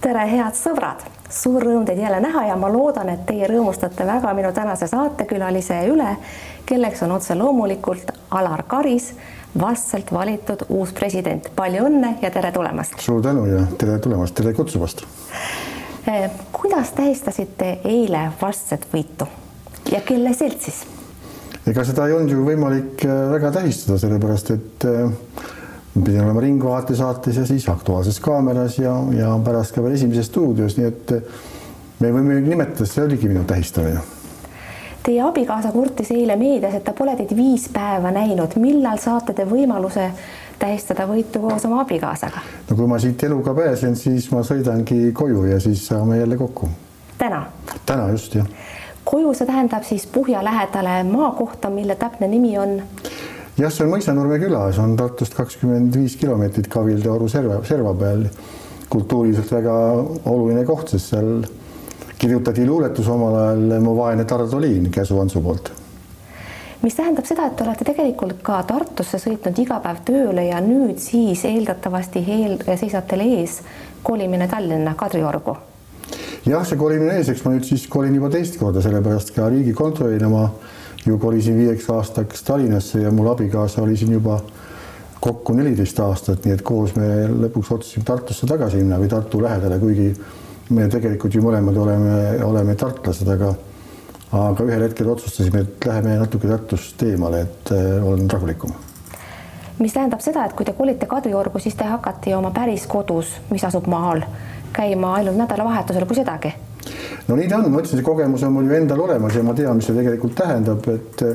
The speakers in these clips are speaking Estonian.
tere, head sõbrad, suur rõõm teid jälle näha ja ma loodan, et teie rõõmustate väga minu tänase saatekülalise üle, kelleks on otse loomulikult Alar Karis, vastselt valitud uus president. palju õnne ja tere tulemast. suur tänu ja tere tulemast, tere kutsumast. kuidas tähistasite eile vastset võitu ja kelle seltsis? ega seda ei olnud ju võimalik väga tähistada, sellepärast et pidin olema Ringvaate saates ja siis Aktuaalses Kaameras ja, ja pärast ka veel Esimeses stuudios, nii et me võime nimetada, see oligi minu tähistamine. Teie abikaasa kurtis eile meedias, et ta pole teid viis päeva näinud. millal saate te võimaluse tähistada võitu koos oma abikaasaga? no kui ma siit eluga pääsen, siis ma sõidangi koju ja siis saame jälle kokku. täna? täna just, jah. koju, see tähendab siis Puhja lähedale maakohta, mille täpne nimi on? Jah, see on Mõisanurme küla, see on Tartust kakskümmend viis kilomeetrit Kavilde-Oru serva, serva peal. kultuuriliselt väga oluline koht, sest seal kirjutati luuletus omal ajal Mu vaene Tardoliin Käsu Antsu poolt. mis tähendab seda, et te olete tegelikult ka Tartusse sõitnud iga päev tööle ja nüüd siis eeldatavasti eel, seisab teil ees kolimine Tallinna Kadriorgu jah, see kolimine ees, eks ma nüüd siis kolin juba teist korda, sellepärast ka riigikontrolörina ma ju kolisin viieks aastaks Tallinnasse ja mul abikaasa oli siin juba kokku neliteist aastat, nii et koos me lõpuks otsustasime Tartusse tagasi minna või Tartu lähedale, kuigi me tegelikult ju mõlemad oleme, oleme tartlased, aga aga ühel hetkel otsustasime, et läheme natuke Tartust eemale, et äh, olen rahulikum. mis tähendab seda, et kui te kolite Kadriorgu, siis te hakkate oma päris kodus, mis asub maal, käima ainult nädalavahetusel, kui sedagi no nii ta on, ma ütlesin, see kogemus on mul ju endal olemas ja ma tean, mis see tegelikult tähendab, et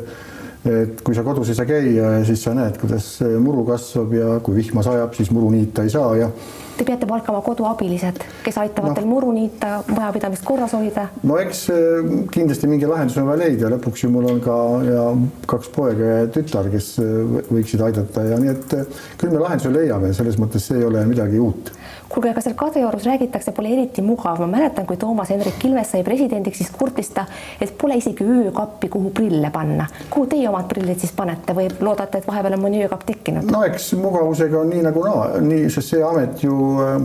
et kui sa kodus ei saa käia ja siis sa näed, kuidas muru kasvab ja kui vihma sajab, siis muru niita ei saa ja. Te peate palkama koduabilised, kes aitavad no. teil muru niita, majapidamist korras hoida. no eks eh, kindlasti mingi lahendus on vaja leida, lõpuks ju mul on ka ja kaks poega ja tütar, kes eh, võiksid aidata ja nii et eh, küll me lahenduse leiame, selles mõttes see ei ole midagi uut kuulge, aga seal Kadriorus räägitakse, pole eriti mugav, ma mäletan, kui Toomas Hendrik Ilves sai presidendiks, siis kurtis ta, et pole isegi öökappi, kuhu prille panna. kuhu teie omad prillid siis panete või loodate, et vahepeal on mõni öökapp tekkinud? no eks mugavusega on nii nagu naa, nii, sest see amet ju äh,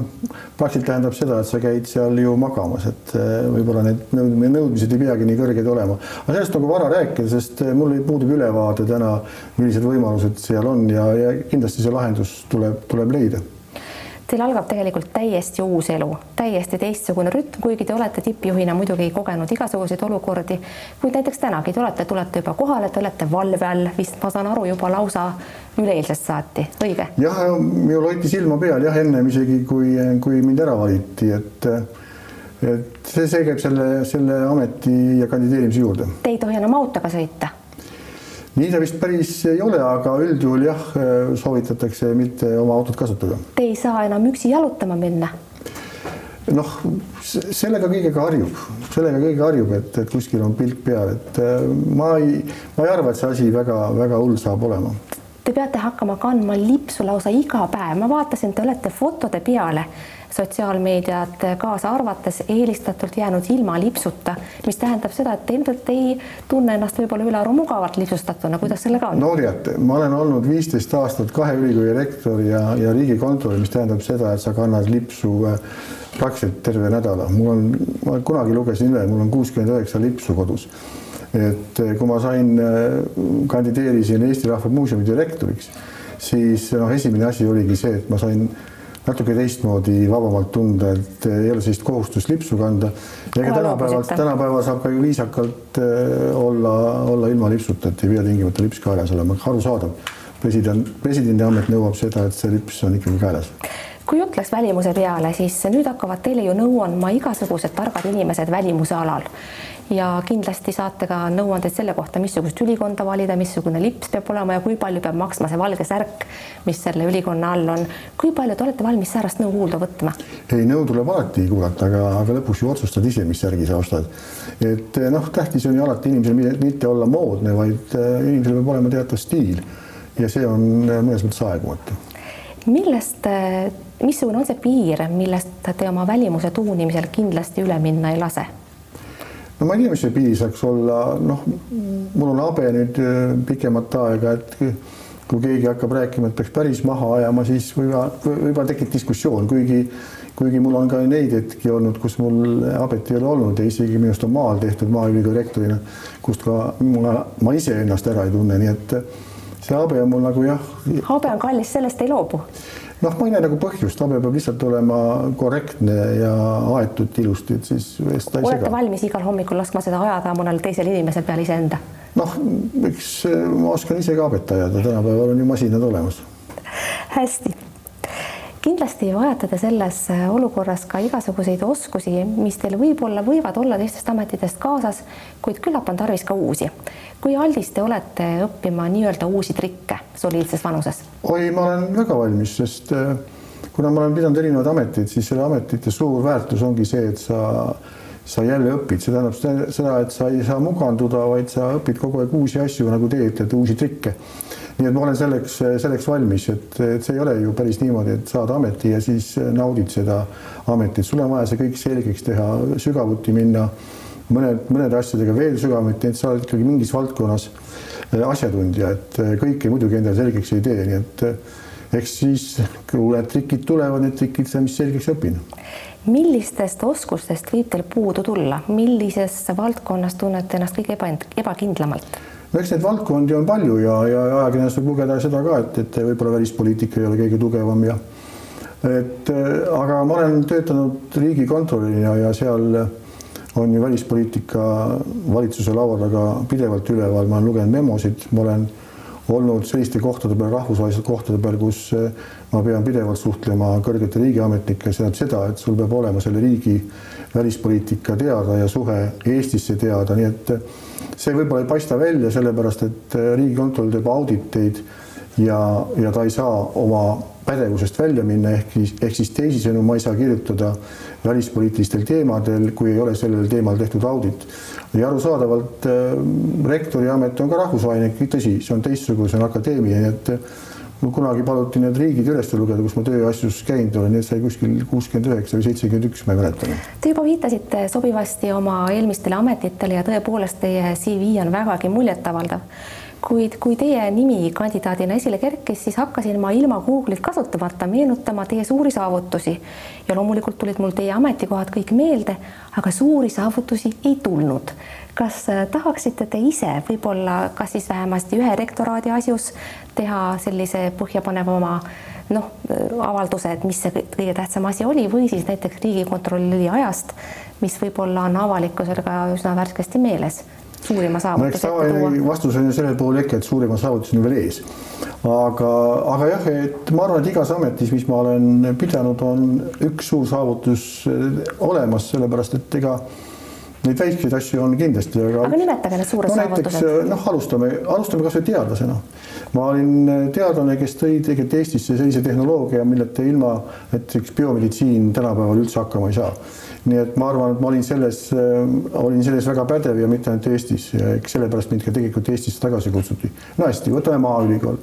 praktiliselt tähendab seda, et sa käid seal ju magamas, et äh, võib-olla need nõudmised ei peagi nii kõrged olema. aga sellest nagu vara rääkida, sest äh, mul puudub ülevaade täna, millised võimalused seal on ja, ja kindlasti see lahendus tuleb, tuleb leida Teil algab tegelikult täiesti uus elu, täiesti teistsugune rütm, kuigi te olete tippjuhina muidugi kogenud igasuguseid olukordi, kuid näiteks tänagi te olete, tulete juba kohale, te olete valve all vist, ma saan aru, juba lausa üleeilsest saati, õige? jah, minul hoiti silma peal jah, ennem isegi kui, kui mind ära valiti, et et see, see käib selle, selle ameti ja kandideerimise juurde. Te ei tohi enam autoga sõita nii ta vist päris ei ole, aga üldjuhul jah, soovitatakse mitte oma autot kasutada. Te ei saa enam üksi jalutama minna? noh, sellega kõigega harjub, sellega kõigega harjub, et, et kuskil on pilk peal, et äh, ma ei, ma ei arva, et see asi väga-väga hull saab olema. Te peate hakkama kandma lipsu lausa iga päev, ma vaatasin, te olete fotode peale sotsiaalmeediat kaasa arvates eelistatult jäänud ilma lipsuta, mis tähendab seda, et te ilmselt ei tunne ennast võib-olla ülearu mugavalt lipsustatuna, kuidas sellega on? no teate, ma olen olnud viisteist aastat kahe ülikooli rektor ja, ja riigikontrolör, mis tähendab seda, et sa kannad lipsu äh, praktiliselt terve nädala. mul on, ma kunagi lugesin üle, mul on kuuskümmend üheksa lipsu kodus et äh, kui ma sain, äh, kandideerisin Eesti Rahva Muuseumi direktoriks, siis noh, esimene asi oligi see, et ma sain natuke teistmoodi vabamalt tunda, et ei ole sellist kohustust lipsu kanda. ja ega tänapäeval, tänapäeval saab ka ju viisakalt olla, olla ilma lipsuta, et ei pea tingimata lips kaelas olema, arusaadav. president, presidendi amet nõuab seda, et see lips on ikkagi kaelas kui jutt läks välimuse peale, siis nüüd hakkavad teile ju nõu andma igasugused targad inimesed välimuse alal ja kindlasti saate ka nõuandeid selle kohta, missugust ülikonda valida, missugune lips peab olema ja kui palju peab maksma see valge särk, mis selle ülikonna all on. kui palju te olete valmis säärast nõu kuulda võtma? ei, nõu tuleb alati kuulata, aga, aga lõpuks ju otsustad ise, mis särgi sa ostad. et noh, tähtis on ju alati inimesel mitte olla moodne, vaid äh, inimesel peab olema teatav stiil ja see on äh, mõnes mõttes aegumatu. millest missugune on see piir, millest te oma välimuse tuunimisel kindlasti üle minna ei lase? No ma ei tea, mis see piir saaks olla, noh, mul on habe nüüd äh, pikemat aega, et kui keegi hakkab rääkima, et peaks päris maha ajama, siis võib-olla, võib-olla tekib diskussioon, kuigi kuigi mul on ka neid hetki olnud, kus mul habet ei ole olnud ja isegi minust on maal tehtud maaülikooli rektorina, kust ka ma, ma ise ennast ära ei tunne, nii et see habe on mul nagu jah. habe on kallis, sellest ei loobu noh, ma ei näe nagu põhjust, habe peab lihtsalt olema korrektne ja aetud ilusti, et siis eest ta ei olete sega. valmis igal hommikul laskma seda ajada mõnel teisel inimesel peale iseenda? noh, eks ma oskan ise ka habet ajada, tänapäeval on ju masinad olemas. hästi kindlasti vajate te selles olukorras ka igasuguseid oskusi, mis teil võib-olla võivad olla teistest ametitest kaasas, kuid küllap on tarvis ka uusi. kui aldis te olete õppima nii-öelda uusi trikke soliidses vanuses? oi, ma olen väga valmis, sest äh, kuna ma olen pidanud erinevaid ameteid, siis selle ametite suur väärtus ongi see, et sa sa jälle õpid, see tähendab seda, et sa ei saa muganduda, vaid sa õpid kogu aeg uusi asju, nagu te ütlete, uusi trikke nii et ma olen selleks, selleks valmis, et, et see ei ole ju päris niimoodi, et saad ameti ja siis naudid seda ametit, sul on vaja see kõik selgeks teha, sügavuti minna, mõned, mõnede asjadega veel sügavuti, et sa oled ikkagi mingis valdkonnas äh, asjatundja, et äh, kõike muidugi endale selgeks ei tee, nii et äh, eks siis, kui need trikid tulevad, need trikid sa, mis selgeks õpin millistest oskustest võib teil puudu tulla, millises valdkonnas tunnete ennast kõige eba, ebakindlamalt? No eks neid valdkondi on palju ja, ja ajakirjanduses võib lugeda seda ka, et, et võib-olla välispoliitika ei ole kõige tugevam ja et aga ma olen töötanud riigikontrolörina ja seal on ju välispoliitika valitsuse laua taga pidevalt üleval, ma olen lugenud memosid, ma olen olnud selliste kohtade peal, rahvusvaheliste kohtade peal, kus ma pean pidevalt suhtlema kõrgete riigiametnikega, see tähendab seda, et sul peab olema selle riigi välispoliitika teada ja suhe Eestisse teada, nii et see võib-olla ei paista välja, sellepärast et äh, Riigikontroll teeb auditeid ja, ja ta ei saa oma pädevusest välja minna, ehk siis, ehk siis teisisõnu ma ei saa kirjutada välispoliitilistel teemadel, kui ei ole sellel teemal tehtud audit. ja arusaadavalt äh, rektori amet on ka rahvusvaheline, tõsi, see on teistsugune, see on akadeemia, nii et mul kunagi paluti need riigid üles lugeda, kus ma tööasjus käinud olen, need sai kuskil kuuskümmend üheksa või seitsekümmend üks, ma ei mäleta. Te juba viitasite sobivasti oma eelmistele ametitele ja tõepoolest teie CV on vägagi muljetavaldav. Kuid kui teie nimi kandidaadina esile kerkis, siis hakkasin ma ilma Google'it kasutamata meenutama teie suuri saavutusi. Ja loomulikult tulid mul teie ametikohad kõik meelde, aga suuri saavutusi ei tulnud. Kas äh, tahaksite te ise võib-olla, kas siis vähemasti ühe rektoraadi asjus teha sellise põhjapanevama noh, äh, avalduse, et mis see kõige tähtsam asi oli või siis näiteks Riigikontrolli ajast, mis võib-olla on avalikkusel ka üsna värskesti meeles suurima saavutuse no, tavaline vastus on ju sellel puhul ikka, et suurima saavutus on veel ees. aga, aga jah, et ma arvan, et igas ametis, mis ma olen pidanud, on üks suur saavutus äh, olemas, sellepärast et ega Neid väikeseid asju on kindlasti, aga. aga nimetage need suured no, saavutused. noh, alustame, alustame kasvõi teadlasena. ma olin äh, teadlane, kes tõi tegelikult Eestisse sellise tehnoloogia, milleta ilma näiteks biomeditsiin tänapäeval üldse hakkama ei saa nii et ma arvan, et ma olin selles, äh, olin selles väga pädev ja mitte ainult Eestis eks sellepärast mind ka tegelikult Eestisse tagasi kutsuti. no hästi, võtame Maaülikool.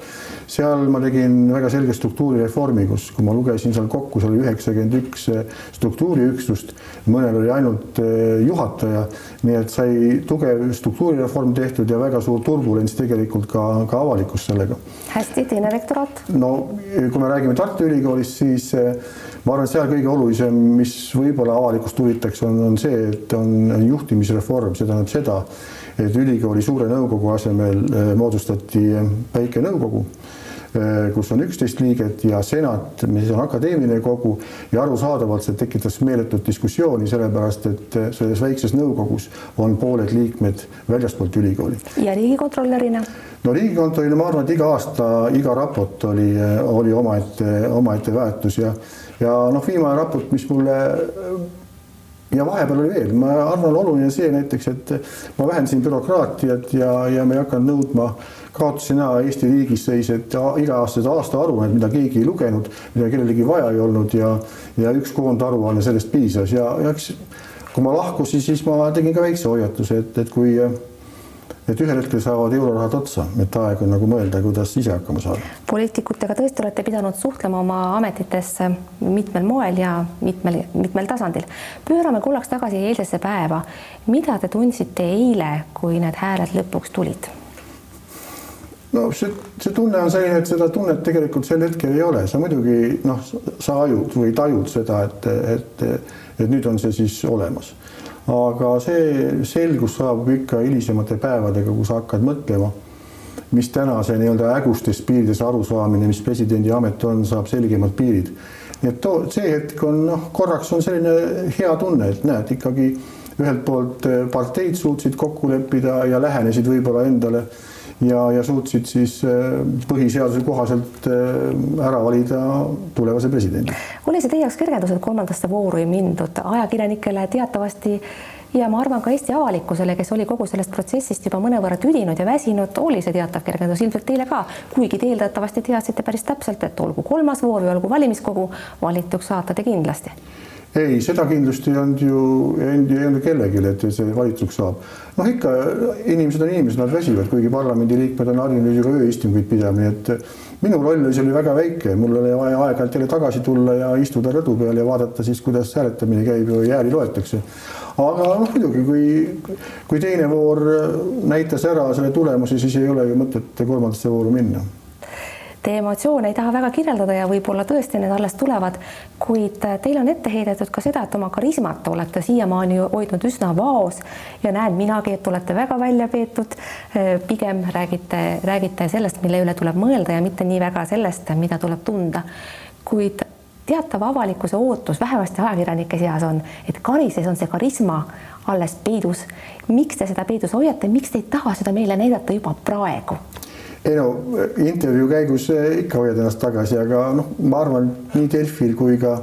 seal ma tegin väga selge struktuurireformi, kus, kui ma lugesin seal kokku, seal oli üheksakümmend üks äh, struktuuriüksust, mõnel oli ainult äh, juhataja, nii et sai tugev struktuurireform tehtud ja väga suur turbulents tegelikult ka, ka avalikkus sellega. hästi, teine rektoraat? no kui me räägime Tartu Ülikoolist, siis ma arvan, et seal kõige olulisem, mis võib-olla avalikkust huvitaks, on, on see, et on juhtimisreform, see tähendab seda, et ülikooli suure nõukogu asemel eh, moodustati väike nõukogu eh, kus on üksteist liiget ja senat, mis on akadeemiline kogu ja arusaadavalt see tekitas meeletut diskussiooni, sellepärast et eh, selles väikses nõukogus on pooled liikmed väljastpoolt ülikooli. ja riigikontrolörina? no riigikontrolörina ma arvan, et iga aasta iga raport oli, oli omaette, omaette väärtus ja ja noh, viimane raport, mis mulle ja vahepeal oli veel, ma arvan, oluline see näiteks, et ma vähendasin bürokraatiat ja, ja me ei hakanud nõudma, kaotasin ära Eesti riigis sellised iga-aastased aastaaruanned, mida keegi ei lugenud, mida kellelegi vaja ei olnud ja, ja üks koondaruanne sellest piisas. Ja, ja eks kui ma lahkusin, siis ma tegin ka väikse hoiatuse, et, et kui et ühel hetkel saavad eurorahad otsa, et aeg on nagu mõelda, kuidas ise hakkama saada. poliitikutega tõesti olete pidanud suhtlema oma ametites mitmel moel ja mitmel, mitmel tasandil. pöörame korraks tagasi eilsesse päeva. mida te tundsite eile, kui need hääled lõpuks tulid? no see, see tunne on selline, et seda tunnet tegelikult sel hetkel ei ole, sa muidugi noh, sa ajud või tajud seda, et, et, et nüüd on see siis olemas. Aga see selgus saabub ikka hilisemate päevadega, kui sa hakkad mõtlema, mis täna see nii-öelda ägustes piirides arusaamine, mis presidendi amet on, saab selgemad piirid. nii et too, see hetk on noh, korraks on selline hea tunne, et näed ikkagi ühelt poolt parteid suutsid kokku leppida ja lähenesid võib-olla endale ja, ja suutsid siis äh, põhiseaduse kohaselt äh, ära valida tulevase presidendi. oli see teie jaoks kergendus, et kolmandasse vooru ei mindud ajakirjanikele teatavasti? Ja ma arvan ka Eesti avalikkusele, kes oli kogu sellest protsessist juba mõnevõrra tüdinud ja väsinud, oli see teatav kergendus ilmselt teile ka, kuigi te eeldatavasti teadsite päris täpselt, et olgu kolmas voor või olgu valimiskogu, valituks saate te kindlasti ei, seda kindlasti ei olnud ju, ei olnud kellelgi, et see valituks saab. noh, ikka inimesed on inimesed, nad väsivad, kuigi parlamendiliikmed on harjunud ju ka ööistunguid pidama, nii et minu roll oli väga väike, mul oli vaja aeg-ajalt jälle tagasi tulla ja istuda rõdu peal ja vaadata siis, kuidas hääletamine käib või hääli loetakse. aga noh, muidugi kui, kui teine voor näitas ära selle tulemuse, siis ei ole ju mõtet kolmandasse vooru minna Teie emotsioone ei taha väga kirjeldada ja võib-olla tõesti need alles tulevad, kuid teile on ette heidetud ka seda, et oma karismat olete siiamaani hoidnud üsna vaos ja näen minagi, et olete väga välja peetud. pigem räägite, räägite sellest, mille üle tuleb mõelda ja mitte nii väga sellest, mida tuleb tunda. kuid teatav avalikkuse ootus, vähemasti ajakirjanike seas on, et Karises on see karisma alles peidus. miks te seda peidus hoiate, miks te ei taha seda meile näidata juba praegu? Ei no intervjuu käigus eh, ikka hoiad ennast tagasi, aga noh, ma arvan, nii Delfil kui ka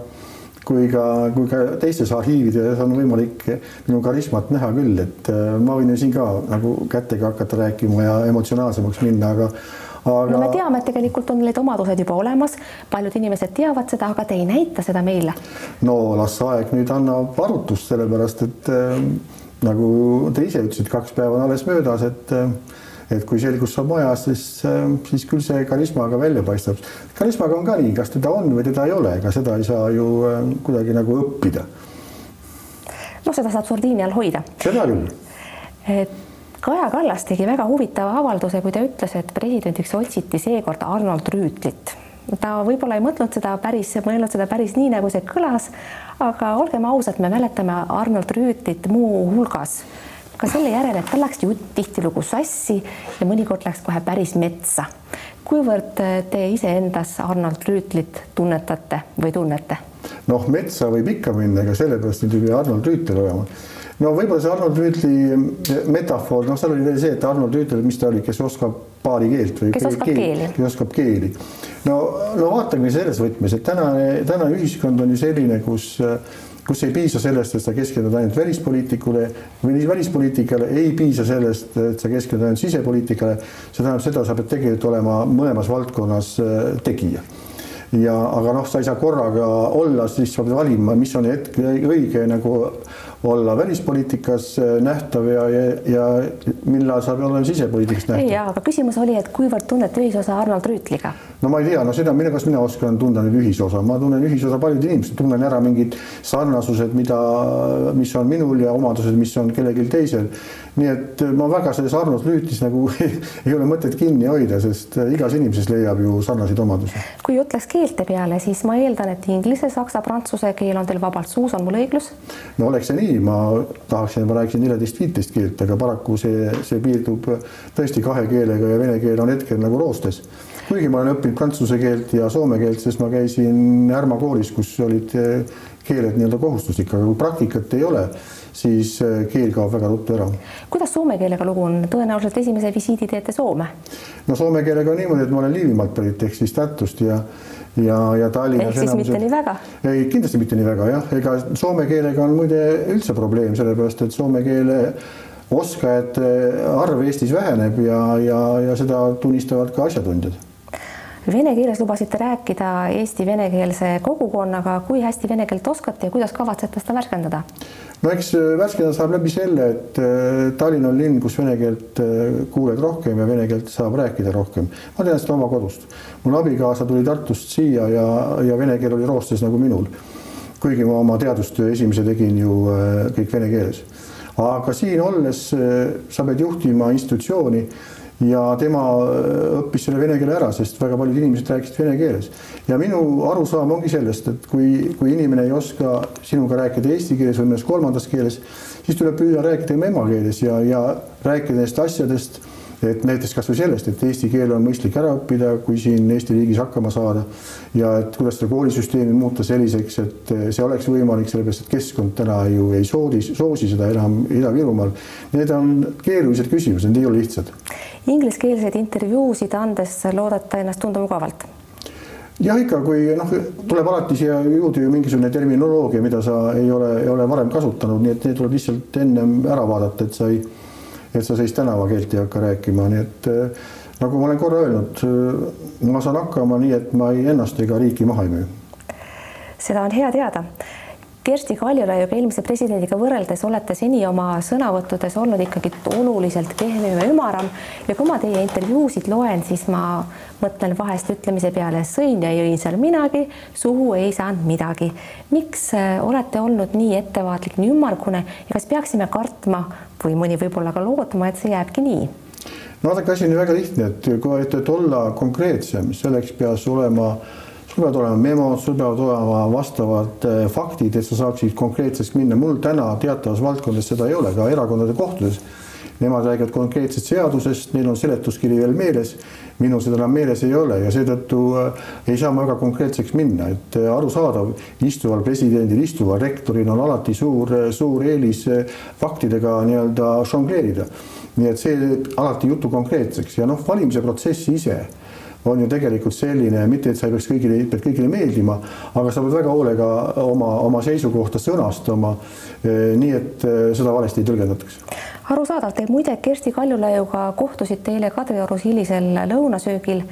kui ka, kui ka teistes arhiivides on võimalik minu karismat näha küll, et eh, ma võin ju siin ka nagu kätega hakata rääkima ja emotsionaalsemaks minna, aga aga. no me teame, et tegelikult on need omadused juba olemas, paljud inimesed teavad seda, aga te ei näita seda meile. no las aeg nüüd annab arutust, sellepärast et äh, nagu te ise ütlesite, kaks päeva on alles möödas, et äh, et kui selgus saab majas, siis, äh, siis küll see karismaga välja paistab. karismaga on ka nii, kas teda on või teda ei ole, ega seda ei saa ju äh, kuidagi nagu õppida. noh, seda saab sordiini all hoida. seda küll. Kaja Kallas tegi väga huvitava avalduse, kui ta ütles, et presidendiks otsiti seekord Arnold Rüütlit ta võib-olla ei mõtlenud seda päris, mõelnud seda päris nii, nagu see kõlas, aga olgem ausad, me mäletame Arnold Rüütlit muuhulgas ka selle järel, et tal läks jutt tihtilugu sassi ja mõnikord läks kohe päris metsa. kuivõrd te iseendas Arnold Rüütlit tunnetate või tunnete? noh, metsa võib ikka minna, ega sellepärast ei pea Arnold Rüütel olema. no võib-olla see Arnold Rüütli metafoor, noh, seal oli veel see, et Arnold Rüütel, mis ta oli, kes oskab paari keelt või kes oskab keeli, keeli., kes oskab keeli. no, no vaatame selles võtmes, et tänane, tänane ühiskond on ju selline, kus äh, kus ei piisa sellest, et sa keskendud ainult välispoliitikule või välispoliitikale, ei piisa sellest, et sa keskendud ainult sisepoliitikale. see tähendab seda, sa pead tegelikult olema mõlemas valdkonnas äh, tegija ja aga noh, sa ei saa korraga olla, siis sa pead valima, mis on hetk õige nagu olla välispoliitikas äh, nähtav ja, ja, ja millal saab olla sisepoliitikas nähtav. jaa, aga küsimus oli, et kuivõrd tunnete ühisosa Arnold Rüütliga? no ma ei tea, no seda, mina, kas mina oskan tunda nüüd ühisosa, ma tunnen ühisosa paljude inimeste, tunnen ära mingid sarnasused, mida, mis on minul ja omadused, mis on kellelgi teisel. nii et ma väga selles Arnold Rüütlis nagu ei ole mõtet kinni hoida, sest igas inimeses leiab ju sarnaseid omadusi. kui jutt läks keelte peale, siis ma eeldan, et inglise, saksa, prantsuse keel on teil vabalt suus, on mul õiglus? no oleks see nii nii, ma tahaksin, ma rääkisin neljateist-viiteist keelt, aga paraku see, see piirdub tõesti kahe keelega ja vene keel on hetkel nagu roostes. kuigi ma olen õppinud prantsuse keelt ja soome keelt, sest ma käisin Ärma koolis, kus olid keeled nii-öelda kohustuslik, aga kui praktikat ei ole, siis keel kaob väga ruttu ära. kuidas soome keelega lugu on, tõenäoliselt esimese visiidi teete Soome? no soome keelega on niimoodi, et ma olen Liivimaalt pärit ehk siis Tartust ja ja, ja Tallinnas. ehk siis enamused... mitte nii väga? ei, kindlasti mitte nii väga jah, ega soome keelega on muide üldse probleem, sellepärast et soome keele oskajate arv Eestis väheneb ja, ja, ja seda tunnistavad ka asjatundjad Vene keeles lubasite rääkida Eesti venekeelse kogukonnaga, kui hästi vene keelt oskate ja kuidas kavatsete seda värskendada? no eks äh, värskendada saab läbi selle, et äh, Tallinn on linn, kus vene keelt äh, kuuled rohkem ja vene keelt saab rääkida rohkem. ma tean seda oma kodust. mul abikaasa tuli Tartust siia ja, ja vene keel oli roostes nagu minul. kuigi ma oma teadustöö esimese tegin ju kõik vene keeles. aga siin olles sa pead juhtima institutsiooni ja tema õppis selle vene keele ära, sest väga paljud inimesed rääkisid vene keeles. ja minu arusaam ongi sellest, et kui, kui inimene ei oska sinuga rääkida eesti keeles või mõnes kolmandas keeles, siis tuleb püüda rääkida tema emakeeles ja, ja rääkida nendest asjadest et näiteks kasvõi sellest, et eesti keel on mõistlik ära õppida, kui siin Eesti riigis hakkama saada ja et kuidas seda koolisüsteemi muuta selliseks, et see oleks võimalik, sellepärast et keskkond täna ju ei soodi, soosi seda enam Ida-Virumaal. Need on keerulised küsimused, need ei ole lihtsad. Ingliskeelseid intervjuusid andes loodate ennast tunda mugavalt jah, ikka, kui noh, tuleb alati siia juurde ju mingisugune terminoloogia, mida sa ei ole, ei ole varem kasutanud, nii et need tuleb lihtsalt ennem ära vaadata, et sa ei et sa sellist tänavakeelt ei hakka rääkima, nii et äh, nagu ma olen korra öelnud, äh, ma saan hakkama nii, et ma ei ennast ega riiki maha ei müü. seda on hea teada. Kersti Kaljulaiuga eelmise presidendiga võrreldes olete seni oma sõnavõttudes olnud ikkagi oluliselt kehvem ja ümaram ja kui ma teie intervjuusid loen, siis ma mõtlen vahest ütlemise peale sõin ja jõin seal minagi, suhu ei saanud midagi. miks äh, olete olnud nii ettevaatlik, nii ümmargune ja kas peaksime kartma või mõni võib-olla ka lootma, et see jääbki nii? no vaadake, asi on ju väga lihtne, et kui, et olla konkreetsem, selleks peaks olema, sul peavad olema memod, sul peavad olema vastavad äh, faktid, et sa saaksid konkreetseks minna. mul täna teatavas valdkondades seda ei ole, ka erakondade kohtudes. Nemad räägivad konkreetsest seadusest, neil on seletuskiri veel meeles minul seda enam meeles ei ole ja seetõttu äh, ei saa ma väga konkreetseks minna, et äh, arusaadav, istuval presidendil, istuval rektoril on alati suur, suur eelis faktidega nii-öelda žongleerida. nii et see alati jutu konkreetseks ja noh, valimise protsess ise on ju tegelikult selline, mitte et sa ei peaks kõigile, pead kõigile meeldima, aga sa pead väga hoolega oma, oma seisukohta sõnastama. nii et seda valesti ei tõlgendataks arusaadav, te muide Kersti Kaljulaiuga kohtusite eile Kadriorus hilisel lõunasöögil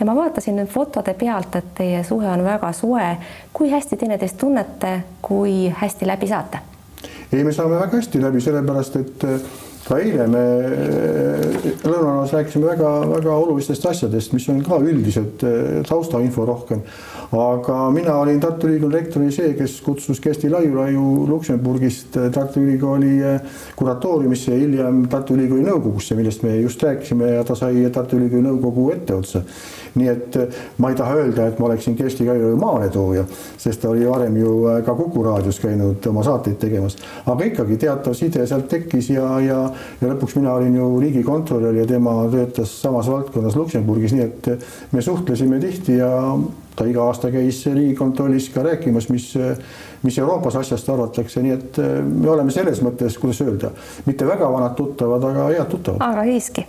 ja ma vaatasin nüüd fotode pealt, et teie suhe on väga soe. kui hästi teineteist tunnete, kui hästi läbi saate? ei, me saame väga hästi läbi, sellepärast et ka eile me äh, lõunanaas rääkisime väga-väga olulistest asjadest, mis on ka üldised äh, taustainfo rohkem aga mina olin Tartu Ülikooli rektori see, kes kutsus Kersti Laiulaiu Luksemburgist äh, Tartu Ülikooli kuratooriumisse ja hiljem Tartu Ülikooli nõukogusse, millest me just rääkisime ja ta sai Tartu Ülikooli nõukogu etteotsa. nii et ma ei taha öelda, et ma oleksin Kersti Laiulaiu maaletooja, sest ta oli varem ju ka Kuku raadios käinud oma saateid tegemas, aga ikkagi teatav side sealt tekkis ja, ja, ja lõpuks mina olin ju riigikontrolör ja tema töötas samas valdkonnas Luksemburgis, nii et me suhtlesime tihti ja ta iga aasta käis Riigikontrollis ka rääkimas, mis, mis Euroopas asjast arvatakse, nii et me oleme selles mõttes, kuidas öelda, mitte väga vanad tuttavad, aga head tuttavad. aga siiski,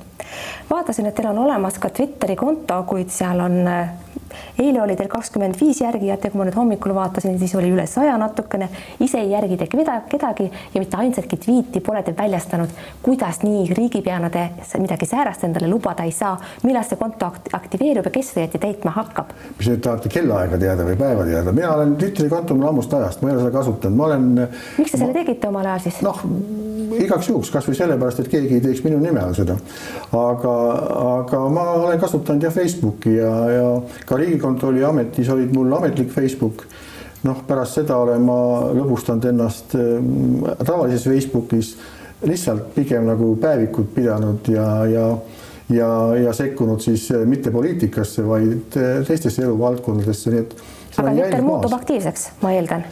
vaatasin, et teil on olemas ka Twitteri konto, kuid seal on eile oli teil kakskümmend viis järgijat ja kui ma nüüd hommikul vaatasin, siis oli üle saja natukene. ise ei järgi te kedagi ja mitte ainsatki tweet'i pole te väljastanud. kuidas nii riigipeana te midagi säärast endale lubada ei saa, millal see konto aktiveerub ja kes seda täitma hakkab? mis te tahate kellaaega teada või päeva teada? mina olen Twitteri konto mul ammust ajast, ma ei ole seda kasutanud, ma olen. miks te ma... selle tegite omal ajal siis? noh, igaks juhuks, kasvõi sellepärast, et keegi ei teeks minu nime all seda. aga, aga ma olen kasutanud jah Facebooki ja, ja ka riigikontrolli ametis olid mul ametlik Facebook. noh, pärast seda olen ma lõbustanud ennast äh, tavalises Facebookis lihtsalt pigem nagu päevikut pidanud ja, ja ja, ja sekkunud siis mitte poliitikasse, vaid teistesse eluvaldkondadesse, nii et. aga Twitter muutub aktiivseks, ma eeldan.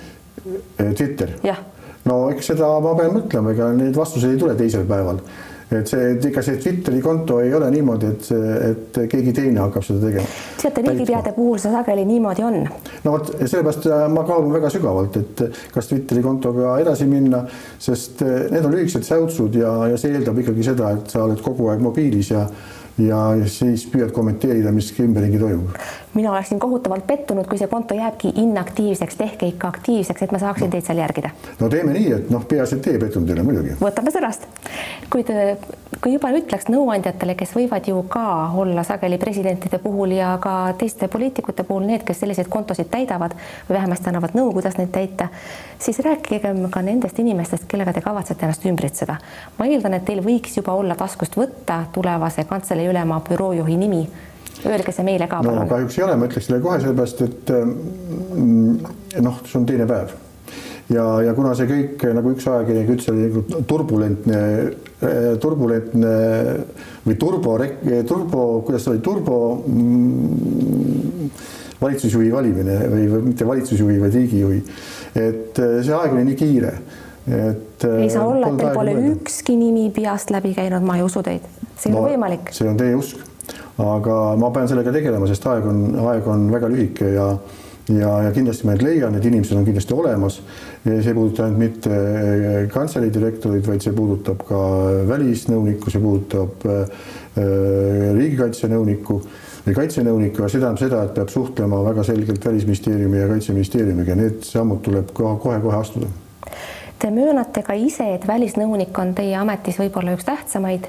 Twitter? jah. No eks seda ma pean mõtlema, ega neid vastuseid ei tule teisel päeval et see, ega see Twitteri konto ei ole niimoodi, et, et keegi teine hakkab seda tegema. teate, riigipeade puhul see sageli niimoodi on. no vot, sellepärast äh, ma kaalun väga sügavalt, et kas Twitteri kontoga edasi minna, sest äh, need on lühikesed säutsud ja, ja see eeldab ikkagi seda, et sa oled kogu aeg mobiilis ja ja siis püüad kommenteerida, mis ümberringi toimub. Mina oleksin kohutavalt pettunud, kui see konto jääbki inaktiivseks, tehke ikka aktiivseks, et ma saaksin no. teid seal järgida. no teeme nii, et noh, peaasi, et teie pettunud ei ole muidugi. võtame sõnast. kuid kui juba ütleks nõuandjatele, kes võivad ju ka olla sageli presidentide puhul ja ka teiste poliitikute puhul need, kes selliseid kontosid täidavad või vähemasti annavad nõu, kuidas neid täita, siis rääkigem ka nendest inimestest, kellega te kavatsete ennast ümbritseda. ma eeldan, et teil võiks juba olla taskust võtta tulevase kantselei ülema büroojuhi nimi. Öelge see meile ka palun no,. kahjuks ei ole, ma ütleks teile kohe sellepärast, et mm, noh, see on teine päev ja, ja kuna see kõik nagu üks ajakirjanik ütles, oli nagu turbulentne, turbulentne või turbo, turbo, kuidas see oli, turbo mm, valitsusjuhi valimine või, või mitte valitsusjuhi, vaid riigijuhi. et see aeg oli nii kiire et. ei saa olla, et teil pole ükski nimi peast läbi käinud, ma ei usu teid, see ei no, ole võimalik. see on teie usk, aga ma pean sellega tegelema, sest aeg on, aeg on väga lühike ja ja, ja kindlasti ma neid leian, need inimesed on kindlasti olemas. see ei puuduta ainult mitte eh, kantselei direktoreid, vaid see puudutab ka välisnõunikku, see puudutab äh, riigikaitsenõunikku või kaitsenõunikku. Ja see tähendab seda, et peab suhtlema väga selgelt Välisministeeriumi ja Kaitseministeeriumiga, need sammud tuleb kohe-kohe astuda Te möönate ka ise, et välisnõunik on teie ametis võib-olla üks tähtsamaid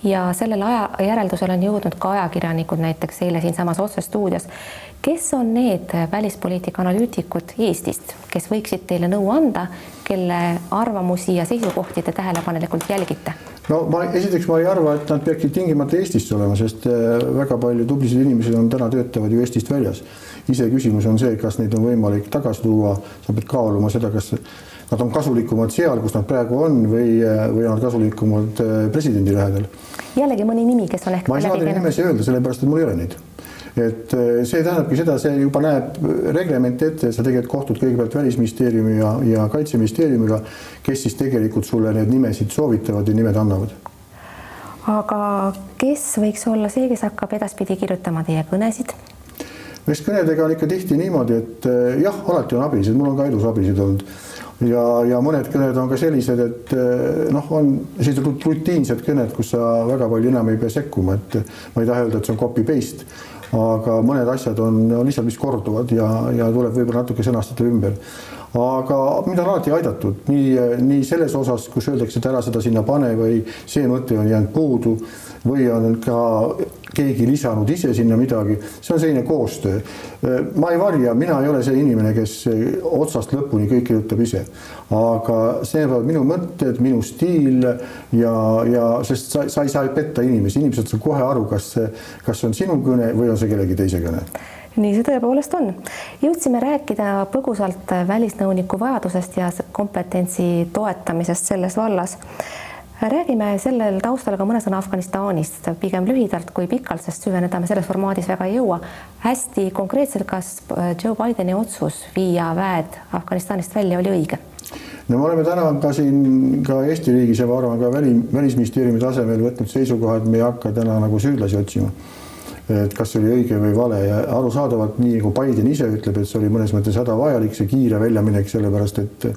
ja sellele aja järeldusele on jõudnud ka ajakirjanikud, näiteks eile siinsamas otsestuudios. kes on need välispoliitika analüütikud Eestist, kes võiksid teile nõu anda, kelle arvamusi ja seisukohti te tähelepanelikult jälgite? no ma esiteks ma ei arva, et nad peaksid tingimata Eestist olema, sest äh, väga palju tublisid inimesi on täna töötavad ju Eestist väljas. iseküsimus on see, kas neid on võimalik tagasi tuua, sa pead kaaluma seda, kas nad on kasulikumad seal, kus nad praegu on või, või on nad kasulikumad äh, presidendi lähedal. jällegi mõni nimi, kes on ehk ma ei saa teile nimesi öelda, sellepärast et mul ei ole neid. et äh, see tähendabki seda, see juba näeb reglement ette, sa tegelikult kohtud kõigepealt Välisministeeriumi ja, ja Kaitseministeeriumiga, kes siis tegelikult sulle need nimesid soovitavad ja nimed annavad aga kes võiks olla see, kes hakkab edaspidi kirjutama teie kõnesid? eks kõnedega on ikka tihti niimoodi, et äh, jah, alati on abisid, mul on ka elus abisid olnud ja, ja mõned kõned on ka sellised, et eh, noh, on sellised rutiinsed kõned, kus sa väga palju enam ei pea sekkuma, et ma ei taha öelda, et see on copy paste, aga mõned asjad on, on lihtsalt, mis korduvad ja, ja tuleb võib-olla natuke sõnastada ümber. aga mind on alati aidatud nii, nii selles osas, kus öeldakse, et ära seda sinna pane või see mõte on jäänud puudu või on ka keegi lisanud ise sinna midagi, see on selline koostöö. ma ei varja, mina ei ole see inimene, kes otsast lõpuni kõik kirjutab ise, aga see on minu mõtted, minu stiil ja, ja sest sa, sa ei saa petta inimesi, inimesed saavad kohe aru, kas, kas see on sinu kõne või on see kellegi teise kõne nii see tõepoolest on. jõudsime rääkida põgusalt välisnõuniku vajadusest ja kompetentsi toetamisest selles vallas räägime sellel taustal ka mõne sõna Afganistanist, pigem lühidalt kui pikalt, sest süveneda me selles formaadis väga ei jõua. hästi konkreetselt, kas äh, Joe Bideni otsus viia väed Afganistanist välja oli õige? no me oleme täna ka siin ka Eesti riigis ja ma arvan ka väli, välisministeeriumi tasemel võtnud seisukoha, et me ei hakka täna nagu süüdlasi otsima. et kas see oli õige või vale ja arusaadavalt nii nagu Biden ise ütleb, et see oli mõnes mõttes hädavajalik, see kiire väljaminek, sellepärast et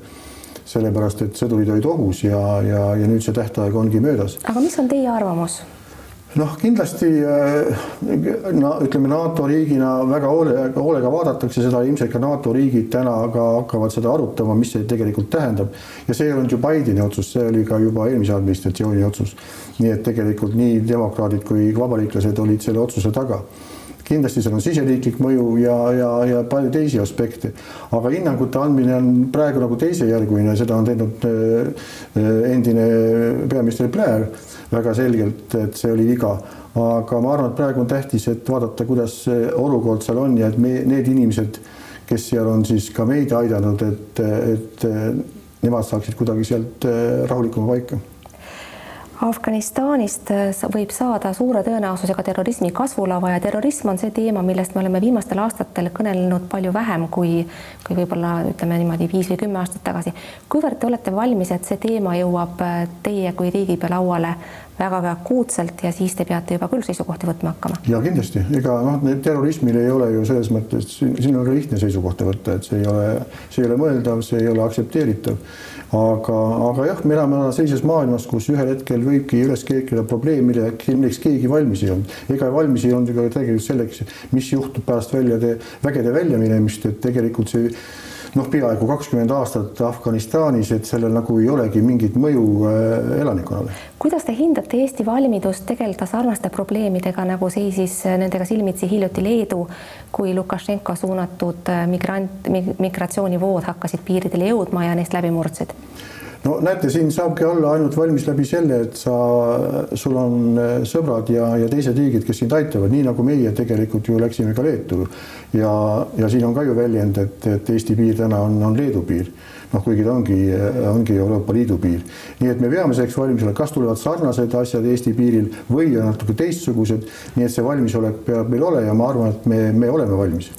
sellepärast et sõdurid olid ohus ja, ja, ja nüüd see tähtaeg ongi möödas. aga mis on teie arvamus? noh, kindlasti äh, no ütleme NATO riigina väga hoole, hoolega vaadatakse seda, ilmselt ka NATO riigid täna ka hakkavad seda arutama, mis see tegelikult tähendab. ja see ei olnud ju Bideni otsus, see oli ka juba eelmise administratsiooni otsus. nii et tegelikult nii demokraadid kui vabariiklased olid selle otsuse taga kindlasti seal on siseriiklik mõju ja, ja, ja palju teisi aspekte, aga hinnangute andmine on praegu nagu teisejärguline, seda on teinud äh, endine peaminister Blair väga selgelt, et see oli viga. aga ma arvan, et praegu on tähtis, et vaadata, kuidas olukord seal on ja et me, need inimesed, kes seal on siis ka meid aidanud, et, et nemad saaksid kuidagi sealt äh, rahulikuma paika Afganistanist äh, võib saada suure tõenäosusega terrorismi kasvulava ja terrorism on see teema, millest me oleme viimastel aastatel kõnelenud palju vähem kui, kui võib-olla ütleme niimoodi viis või kümme aastat tagasi. kuivõrd te olete valmis, et see teema jõuab äh, teie kui riigipea lauale väga-väga akuutselt ja siis te peate juba küll seisukohti võtma hakkama? ja kindlasti, ega noh, terrorismil ei ole ju selles mõttes, siin on ka lihtne seisukohta võtta, et see ei ole, see ei ole mõeldav, see ei ole aktsepteeritav aga, aga jah, me elame sellises maailmas, kus ühel hetkel võibki üles kerkida probleem, mille, milleks keegi valmis ei olnud. ega valmis ei olnud ka tegelikult selleks, mis juhtub pärast väljade, vägede väljaminemist, et tegelikult see noh, peaaegu kakskümmend aastat Afganistanis, et sellel nagu ei olegi mingit mõju äh, elanikkonnale. kuidas te hindate Eesti valmidust tegeleda sarnaste probleemidega, nagu seisis nendega silmitsi hiljuti Leedu, kui Lukašenko suunatud äh, migrant, migratsioonivood hakkasid piiridele jõudma ja neist läbi murdsid? No näete, siin saabki olla ainult valmis läbi selle, et sa, sul on äh, sõbrad ja, ja teised riigid, kes sind aitavad, nii nagu meie tegelikult ju läksime ka Leetu. ja, ja siin on ka ju väljend, et, et Eesti piir täna on, on Leedu piir. noh, kuigi ta ongi, ongi Euroopa Liidu piir. nii et me peame selleks valmis olema, kas tulevad sarnased asjad Eesti piiril või on natuke teistsugused, nii et see valmisolek peab meil olema ja ma arvan, et me, me oleme valmis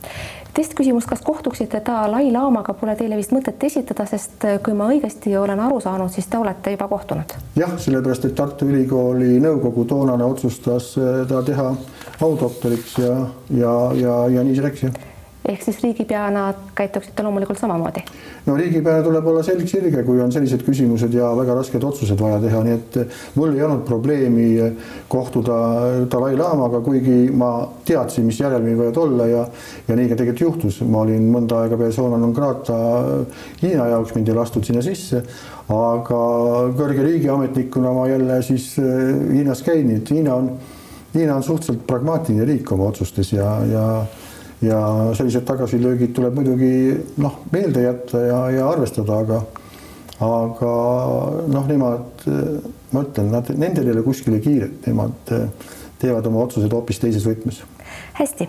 teist küsimust, kas kohtuksite Dalai-laamaga, pole teile vist mõtet esitada, sest äh, kui ma õigesti olen aru saanud, siis te olete juba kohtunud. jah, sellepärast et Tartu Ülikooli nõukogu toonane otsustas äh, ta teha audoktoriks ja, ja, ja, ja nii see läks jah ehk siis riigipeana käituksite loomulikult samamoodi? no riigipeana tuleb olla selg sirge, kui on sellised küsimused ja väga rasked otsused vaja teha, nii et mul ei olnud probleemi kohtuda Dalai-laamaga, kuigi ma teadsin, mis järelmid võivad olla ja ja nii ka tegelikult juhtus, ma olin mõnda aega persona non grata Hiina jaoks, mind ei lastud sinna sisse, aga kõrge riigiametnikuna ma jälle siis Hiinas käin, nii et Hiina on, Hiina on suhteliselt pragmaatiline riik oma otsustes ja, ja ja sellised tagasilöögid tuleb muidugi noh, meelde jätta ja, ja arvestada, aga aga noh, nemad, ma ütlen, nad, nendel ei ole kuskile kiiret, nemad teevad oma otsused hoopis teises võtmes. hästi,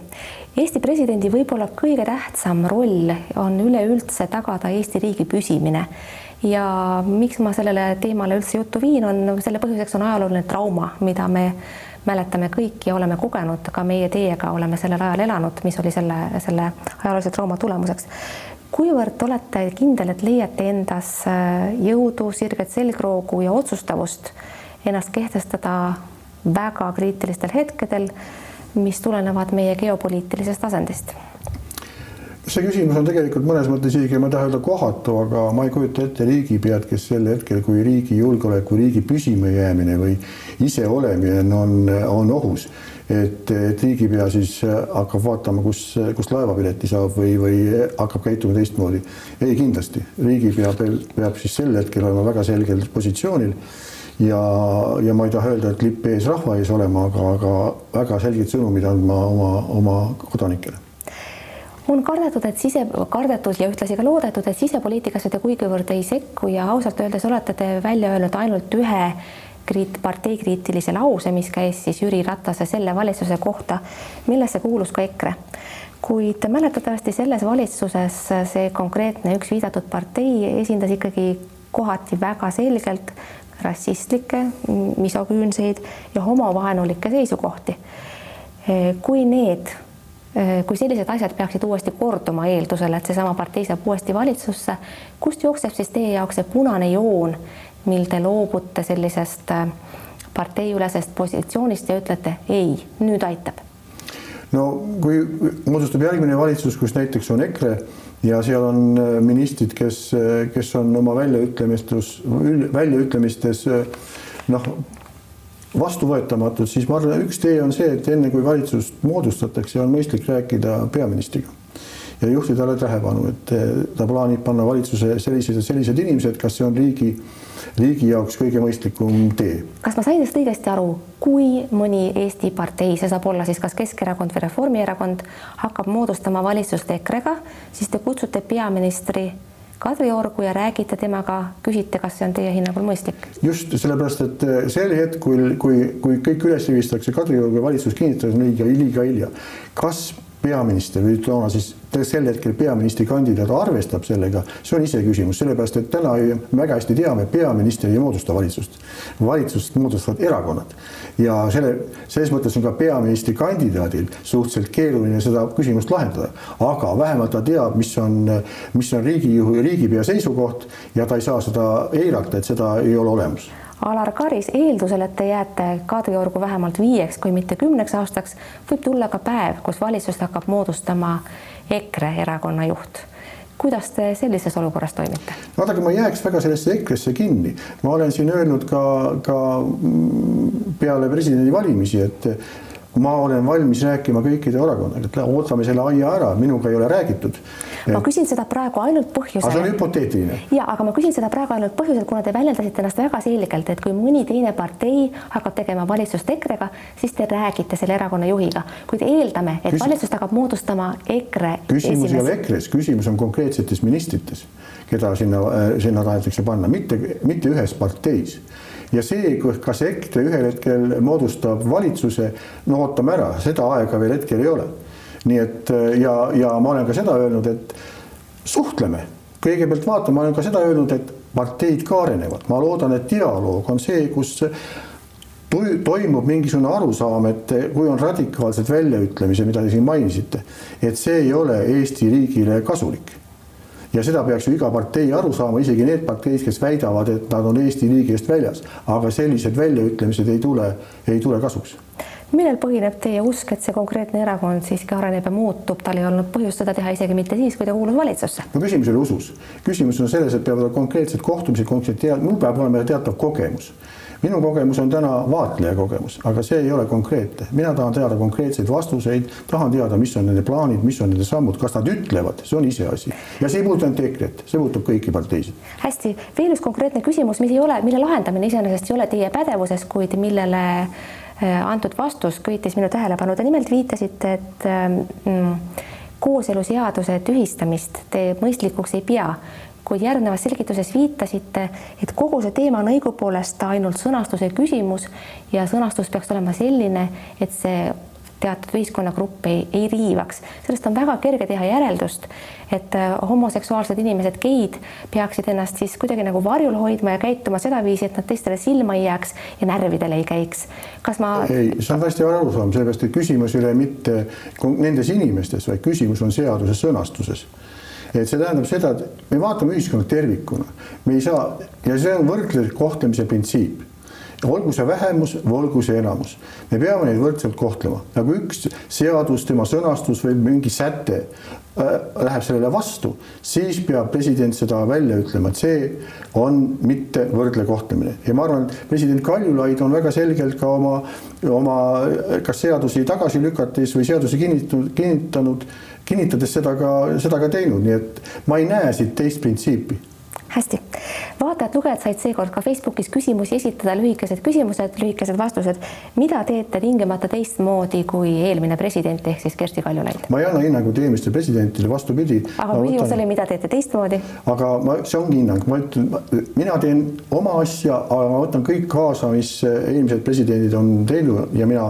Eesti presidendi võib-olla kõige tähtsam roll on üleüldse tagada Eesti riigi püsimine. Ja miks ma sellele teemale üldse juttu viin, on selle põhjuseks on ajalooline trauma, mida me mäletame kõik ja oleme kogenud, ka meie teiega oleme sellel ajal elanud, mis oli selle, selle ajaloolise trauma tulemuseks. kuivõrd olete kindel, et leiate endas äh, jõudu, sirget selgroogu ja otsustavust ennast kehtestada väga kriitilistel hetkedel, mis tulenevad meie geopoliitilisest asendist? See küsimus on tegelikult mõnes mõttes isegi, ma ei taha öelda kohatu, aga ma ei kujuta ette riigipead, kes sel hetkel, kui riigi julgeoleku, riigi püsimajäämine või iseolemine on, on ohus, et, et riigipea siis hakkab vaatama, kus, kust laevapileti saab või, või hakkab käituma teistmoodi. ei, kindlasti riigipea peab, siis sel hetkel olema väga selgel positsioonil ja, ja ma ei taha öelda, et lipp ees rahva ees olema, aga, aga väga selged sõnumid andma oma, oma kodanikele on kardetud, et sise, kardetud ja ühtlasi ka loodetud, et sisepoliitikasse te kuigivõrd ei sekku ja ausalt öeldes olete te välja öelnud ainult ühe kriit-, parteikriitilise lause, mis käis siis Jüri Ratase selle valitsuse kohta, millesse kuulus ka EKRE. kuid mäletatavasti selles valitsuses see konkreetne üks viidatud partei esindas ikkagi kohati väga selgelt rassistlikke, misoküünseid ja homovaenulikke seisukohti. kui need kui sellised asjad peaksid uuesti korduma eeldusel, et seesama partei saab uuesti valitsusse, kust jookseb siis teie jaoks see punane joon, mil te loobute sellisest äh, parteiülesest positsioonist ja ütlete ei, nüüd aitab? no kui moodustub järgmine valitsus, kus näiteks on EKRE ja seal on äh, ministrid, kes, kes on oma väljaütlemistes, väljaütlemistes noh, vastuvõetamatud, siis ma arvan, üks tee on see, et enne kui valitsust moodustatakse, on mõistlik rääkida peaministriga ja juhtida talle tähelepanu, et ta plaanib panna valitsuse sellised ja sellised inimesed, kas see on riigi, riigi jaoks kõige mõistlikum tee. kas ma sain teist õigesti aru, kui mõni Eesti partei, see saab olla siis kas Keskerakond või Reformierakond, hakkab moodustama valitsust EKRE-ga, siis te kutsute peaministri Kadriorgu ja räägite temaga, küsite, kas see on teie hinnangul mõistlik? just sellepärast, et eh, sel hetkel, kui, kui kõik üles viistatakse Kadriorgu ja valitsus kinnitas, on liiga, liiga hilja. kas peaminister või toona siis sel hetkel peaministrikandidaat arvestab sellega, see on iseküsimus, sellepärast et täna me väga hästi teame, peaminister ei moodusta valitsust. valitsust moodustavad erakonnad. Ja selle, selles mõttes on ka peaministrikandidaadil suhteliselt keeruline seda küsimust lahendada, aga vähemalt ta teab, mis on, mis on riigijuhi, riigipea seisukoht ja ta ei saa seda eirata, et seda ei ole olemas Alar Karis, eeldusel, et te jääte Kadriorgu vähemalt viieks, kui mitte kümneks aastaks, võib tulla ka päev, kus valitsust hakkab moodustama EKRE erakonna juht kuidas te sellises olukorras toimite? vaadake, ma ei jääks väga sellesse EKRE-sse kinni, ma olen siin öelnud ka, ka peale presidendivalimisi, et ma olen valmis rääkima kõikide erakondadega, et ootame selle aia ära, minuga ei ole räägitud. ma küsin seda praegu ainult põhjusel. aga see on hüpoteetiline. ja, aga ma küsin seda praegu ainult põhjusel, kuna te väljendasite ennast väga selgelt, et kui mõni teine partei hakkab tegema valitsust EKRE-ga, siis te räägite selle erakonna juhiga, kuid eeldame, et Küs... valitsust hakkab moodustama EKRE. küsimus esimes. ei ole EKRE-s, küsimus on konkreetsetes ministrites, keda sinna, äh, sinna tahetakse panna, mitte, mitte ühes parteis ja see, kas EKRE ühel hetkel moodustab valitsuse, no ootame ära, seda aega veel hetkel ei ole. nii et ja, ja ma olen ka seda öelnud, et suhtleme, kõigepealt vaatame, ma olen ka seda öelnud, et parteid ka arenevad, ma loodan, et dialoog on see, kus toimub mingisugune arusaam, et kui on radikaalsed väljaütlemised, mida te siin mainisite, et see ei ole Eesti riigile kasulik ja seda peaks ju iga partei aru saama, isegi need parteid, kes väidavad, et nad on Eesti riigi eest väljas, aga sellised väljaütlemised ei tule, ei tule kasuks. Millel põhineb teie usk, et see konkreetne erakond siiski areneb ja muutub, tal ei olnud põhjust seda teha isegi mitte siis, kui ta kuulus valitsusse? no küsimus ei ole usus, küsimus on selles, et peavad olema konkreetsed kohtumised, konkreetsed tead-, mul peab olema teatav kogemus minu kogemus on täna vaatleja kogemus, aga see ei ole konkreetne, mina tahan teada konkreetseid vastuseid, tahan teada, mis on nende plaanid, mis on nende sammud, kas nad ütlevad, see on iseasi ja see ei puuduta ainult EKRE-t, see puudutab kõiki parteisid. hästi, veel üks konkreetne küsimus, mis ei ole, mille lahendamine iseenesest ei ole teie pädevuses, kuid millele äh, antud vastus köitis minu tähelepanu, te nimelt viitasite, et mm, kooseluseaduse tühistamist te mõistlikuks ei pea kuid järgnevas selgituses viitasite, et kogu see teema on õigupoolest ainult sõnastuse küsimus ja sõnastus peaks olema selline, et see teatud ühiskonnagrupp ei, ei riivaks. sellest on väga kerge teha järeldust, et äh, homoseksuaalsed inimesed, geid, peaksid ennast siis kuidagi nagu varjul hoidma ja käituma sedaviisi, et nad teistele silma ei jääks ja närvidele ei käiks. kas ma? ei, see on hästi arusaam, sellepärast et küsimus ei ole mitte nendes inimestes, vaid küsimus on seaduse sõnastuses et see tähendab seda, et me vaatame ühiskonda tervikuna, me ei saa ja see on võrdlev kohtlemise printsiip. Olgu see vähemus või olgu see enamus, me peame neid võrdselt kohtlema, nagu üks seadus, tema sõnastus või mingi säte äh, läheb sellele vastu, siis peab president seda välja ütlema, et see on mitte võrdle kohtlemine. Ja ma arvan, et president Kaljulaid on väga selgelt ka oma, oma kas seadusi tagasi lükates või seadusi kinnitanud, kinnitanud kinnitades seda ka, seda ka teinud, nii et ma ei näe siit teist printsiipi hästi, vaatajad-lugejad said seekord ka Facebookis küsimusi esitada, lühikesed küsimused, lühikesed vastused. mida teete tingimata teistmoodi kui eelmine president ehk siis Kersti Kaljulaid? ma ei anna hinnangut eelmistele presidentidele, vastupidi. aga küsimus võtan... oli, mida teete teistmoodi? aga ma, see ongi hinnang, ma ütlen, mina teen oma asja, aga ma võtan kõik kaasa, mis eelmised presidendid on teinud ja mina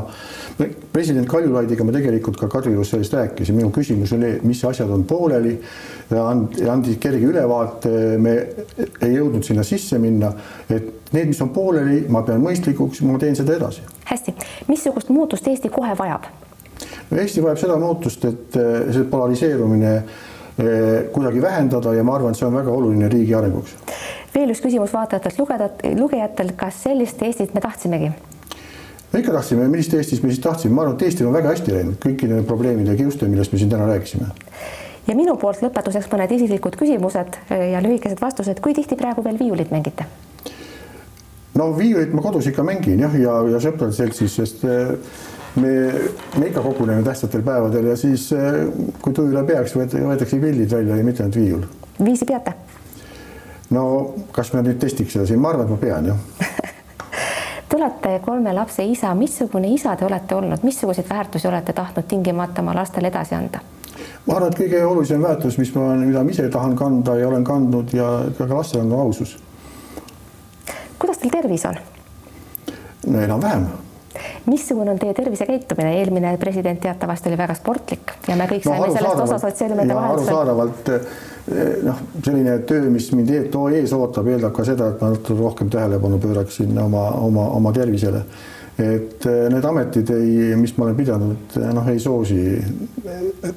president Kaljulaidiga ma tegelikult ka Kadriorus sellest rääkisin, minu küsimus oli, mis asjad on pooleli, andis kerge ülevaate, me ei jõudnud sinna sisse minna, et need, mis on pooleli, ma pean mõistlikuks, ma teen seda edasi. hästi, missugust muutust Eesti kohe vajab? Eesti vajab seda muutust, et see polariseerumine eh, kuidagi vähendada ja ma arvan, et see on väga oluline riigi arenguks. veel üks küsimus vaatajatelt lugeda, lugejatel, kas sellist Eestit me tahtsimegi? me ikka tahtsime, millist Eestis me siis tahtsime, ma arvan, et Eestil on väga hästi läinud kõikide probleemide ja kiuste, millest me siin täna rääkisime. Ja minu poolt lõpetuseks mõned isiklikud küsimused ja lühikesed vastused, kui tihti praegu veel viiulit mängite? no viiulit ma kodus ikka mängin jah, ja, ja, ja sõprade seltsis, sest eh, me, me ikka koguneme tähtsatel päevadel ja siis, eh, kui tuju peaks, võetakse pillid välja ja mitte ainult viiul. viisi peate? no kas me nüüd testiks seda siin, ma arvan, et ma pean jah Te olete kolme lapse isa, missugune isa te olete olnud, missuguseid väärtusi olete tahtnud tingimata oma lastele edasi anda? Ma arvan, et kõige olulisem väärtus, mis ma, mida ma ise tahan kanda ja olen kandnud ja ka lastel on ausus. kuidas teil tervis on? no enam-vähem missugune on teie tervisekäitumine, eelmine president teatavasti oli väga sportlik ja me kõik saime no, sellest osa sotsiaalmeedia vahendusel. arusaadavalt Eh, noh, selline töö, mis mind ees ootab, eeldab ka seda, et ma natuke rohkem tähelepanu pööraksin oma, oma, oma tervisele. Et eh, need ametid ei, mis ma olen pidanud, eh, noh, ei soosi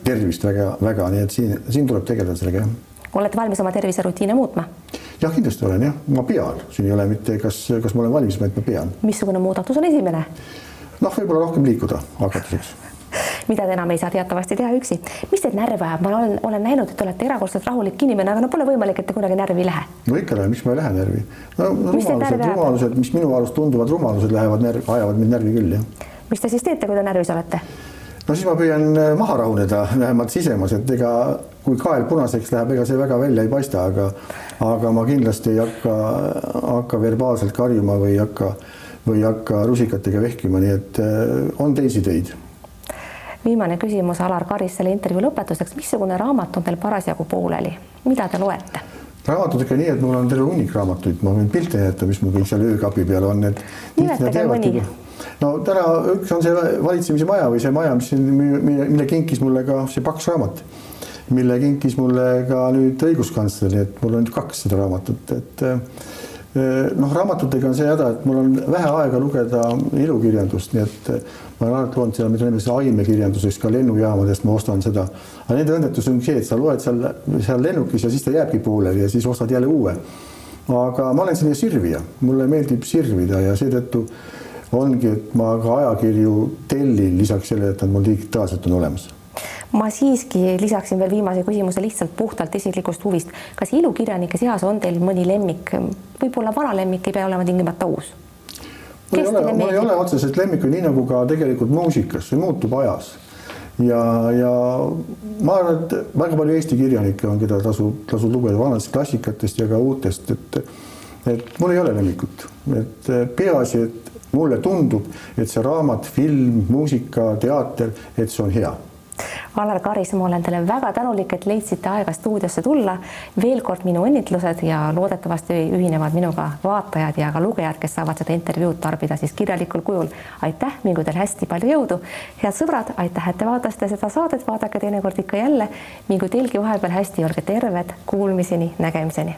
tervist väga, väga, nii et siin, siin tuleb tegeleda sellega, jah. olete valmis oma terviserutiine muutma? jah, kindlasti olen jah, ma pean, siin ei ole mitte, kas, kas ma olen valmis, vaid ma pean. missugune muudatus on esimene? noh, võib-olla rohkem liikuda hakatuseks mida te enam ei saa teatavasti teha üksi. mis teid närvi ajab, ma olen, olen näinud, et te olete erakordselt rahulik inimene, aga no pole võimalik, et te kunagi närvi ei lähe. no ikka lähen, miks ma ei lähe närvi? no, rumalused, rumalused, mis minu arust tunduvad rumalused, lähevad närvi, ajavad mind närvi küll, jah mis te siis teete, kui te närvis olete? no siis ma püüan äh, maha rahuneda, vähemalt sisemas, et ega kui kael punaseks läheb, ega see väga välja ei paista, aga aga ma kindlasti ei hakka, hakka verbaalselt karjuma või ei hakka või ei hakka rusikatega vehkima, nii et äh, on teisi teid. Viimane küsimus Alar Karis selle intervjuu lõpetuseks, missugune raamat on teil parasjagu pooleli, mida te loete? raamatutega nii, et mul on terve hunnik raamatuid, ma võin pilte näidata, mis mul kõik seal öökapi peal on, et. nimetage mõni. no täna üks on see valitsemise maja või see maja, mis mille, mille kinkis mulle ka see paks raamat, mille kinkis mulle ka nüüd õiguskantsler, nii et mul on kaks seda raamatut, et noh, raamatutega on see häda, et mul on vähe aega lugeda ilukirjandust, nii et ma olen alati loonud seda, mida nimetatakse aimekirjanduseks ka lennujaamadest, ma ostan seda. aga nende õnnetus on see, et sa loed seal, seal lennukis ja siis ta jääbki pooleli ja siis ostad jälle uue. aga ma olen selline sirvija, mulle meeldib sirvida ja seetõttu ongi, et ma ka ajakirju tellin lisaks sellele, et nad mul digitaalselt on olemas ma siiski lisaksin veel viimase küsimuse lihtsalt puhtalt isiklikust huvist. kas ilukirjanike seas on teil mõni lemmik, võib-olla vana lemmik, ei pea olema tingimata uus? Mul ei ole, mul ei ole otseselt lemmikuid, nii nagu ka tegelikult muusikas, see muutub ajas. ja, ja ma arvan, et väga palju Eesti kirjanikke on, keda tasub, tasub lugeda vanadest klassikatest ja ka uutest, et et mul ei ole lemmikut, et peaasi, et mulle tundub, et see raamat, film, muusika, teater, et see on hea Alar Karis, ma olen teile väga tänulik, et leidsite aega stuudiosse tulla. veel kord minu õnnitlused ja loodetavasti ühinevad minuga vaatajad ja ka lugejad, kes saavad seda intervjuud tarbida siis kirjalikul kujul. aitäh, mingu teil hästi palju jõudu. head sõbrad, aitäh, et te vaatasite seda saadet, vaadake teinekord ikka jälle. mingu teilgi vahepeal hästi, olge terved, kuulmiseni, nägemiseni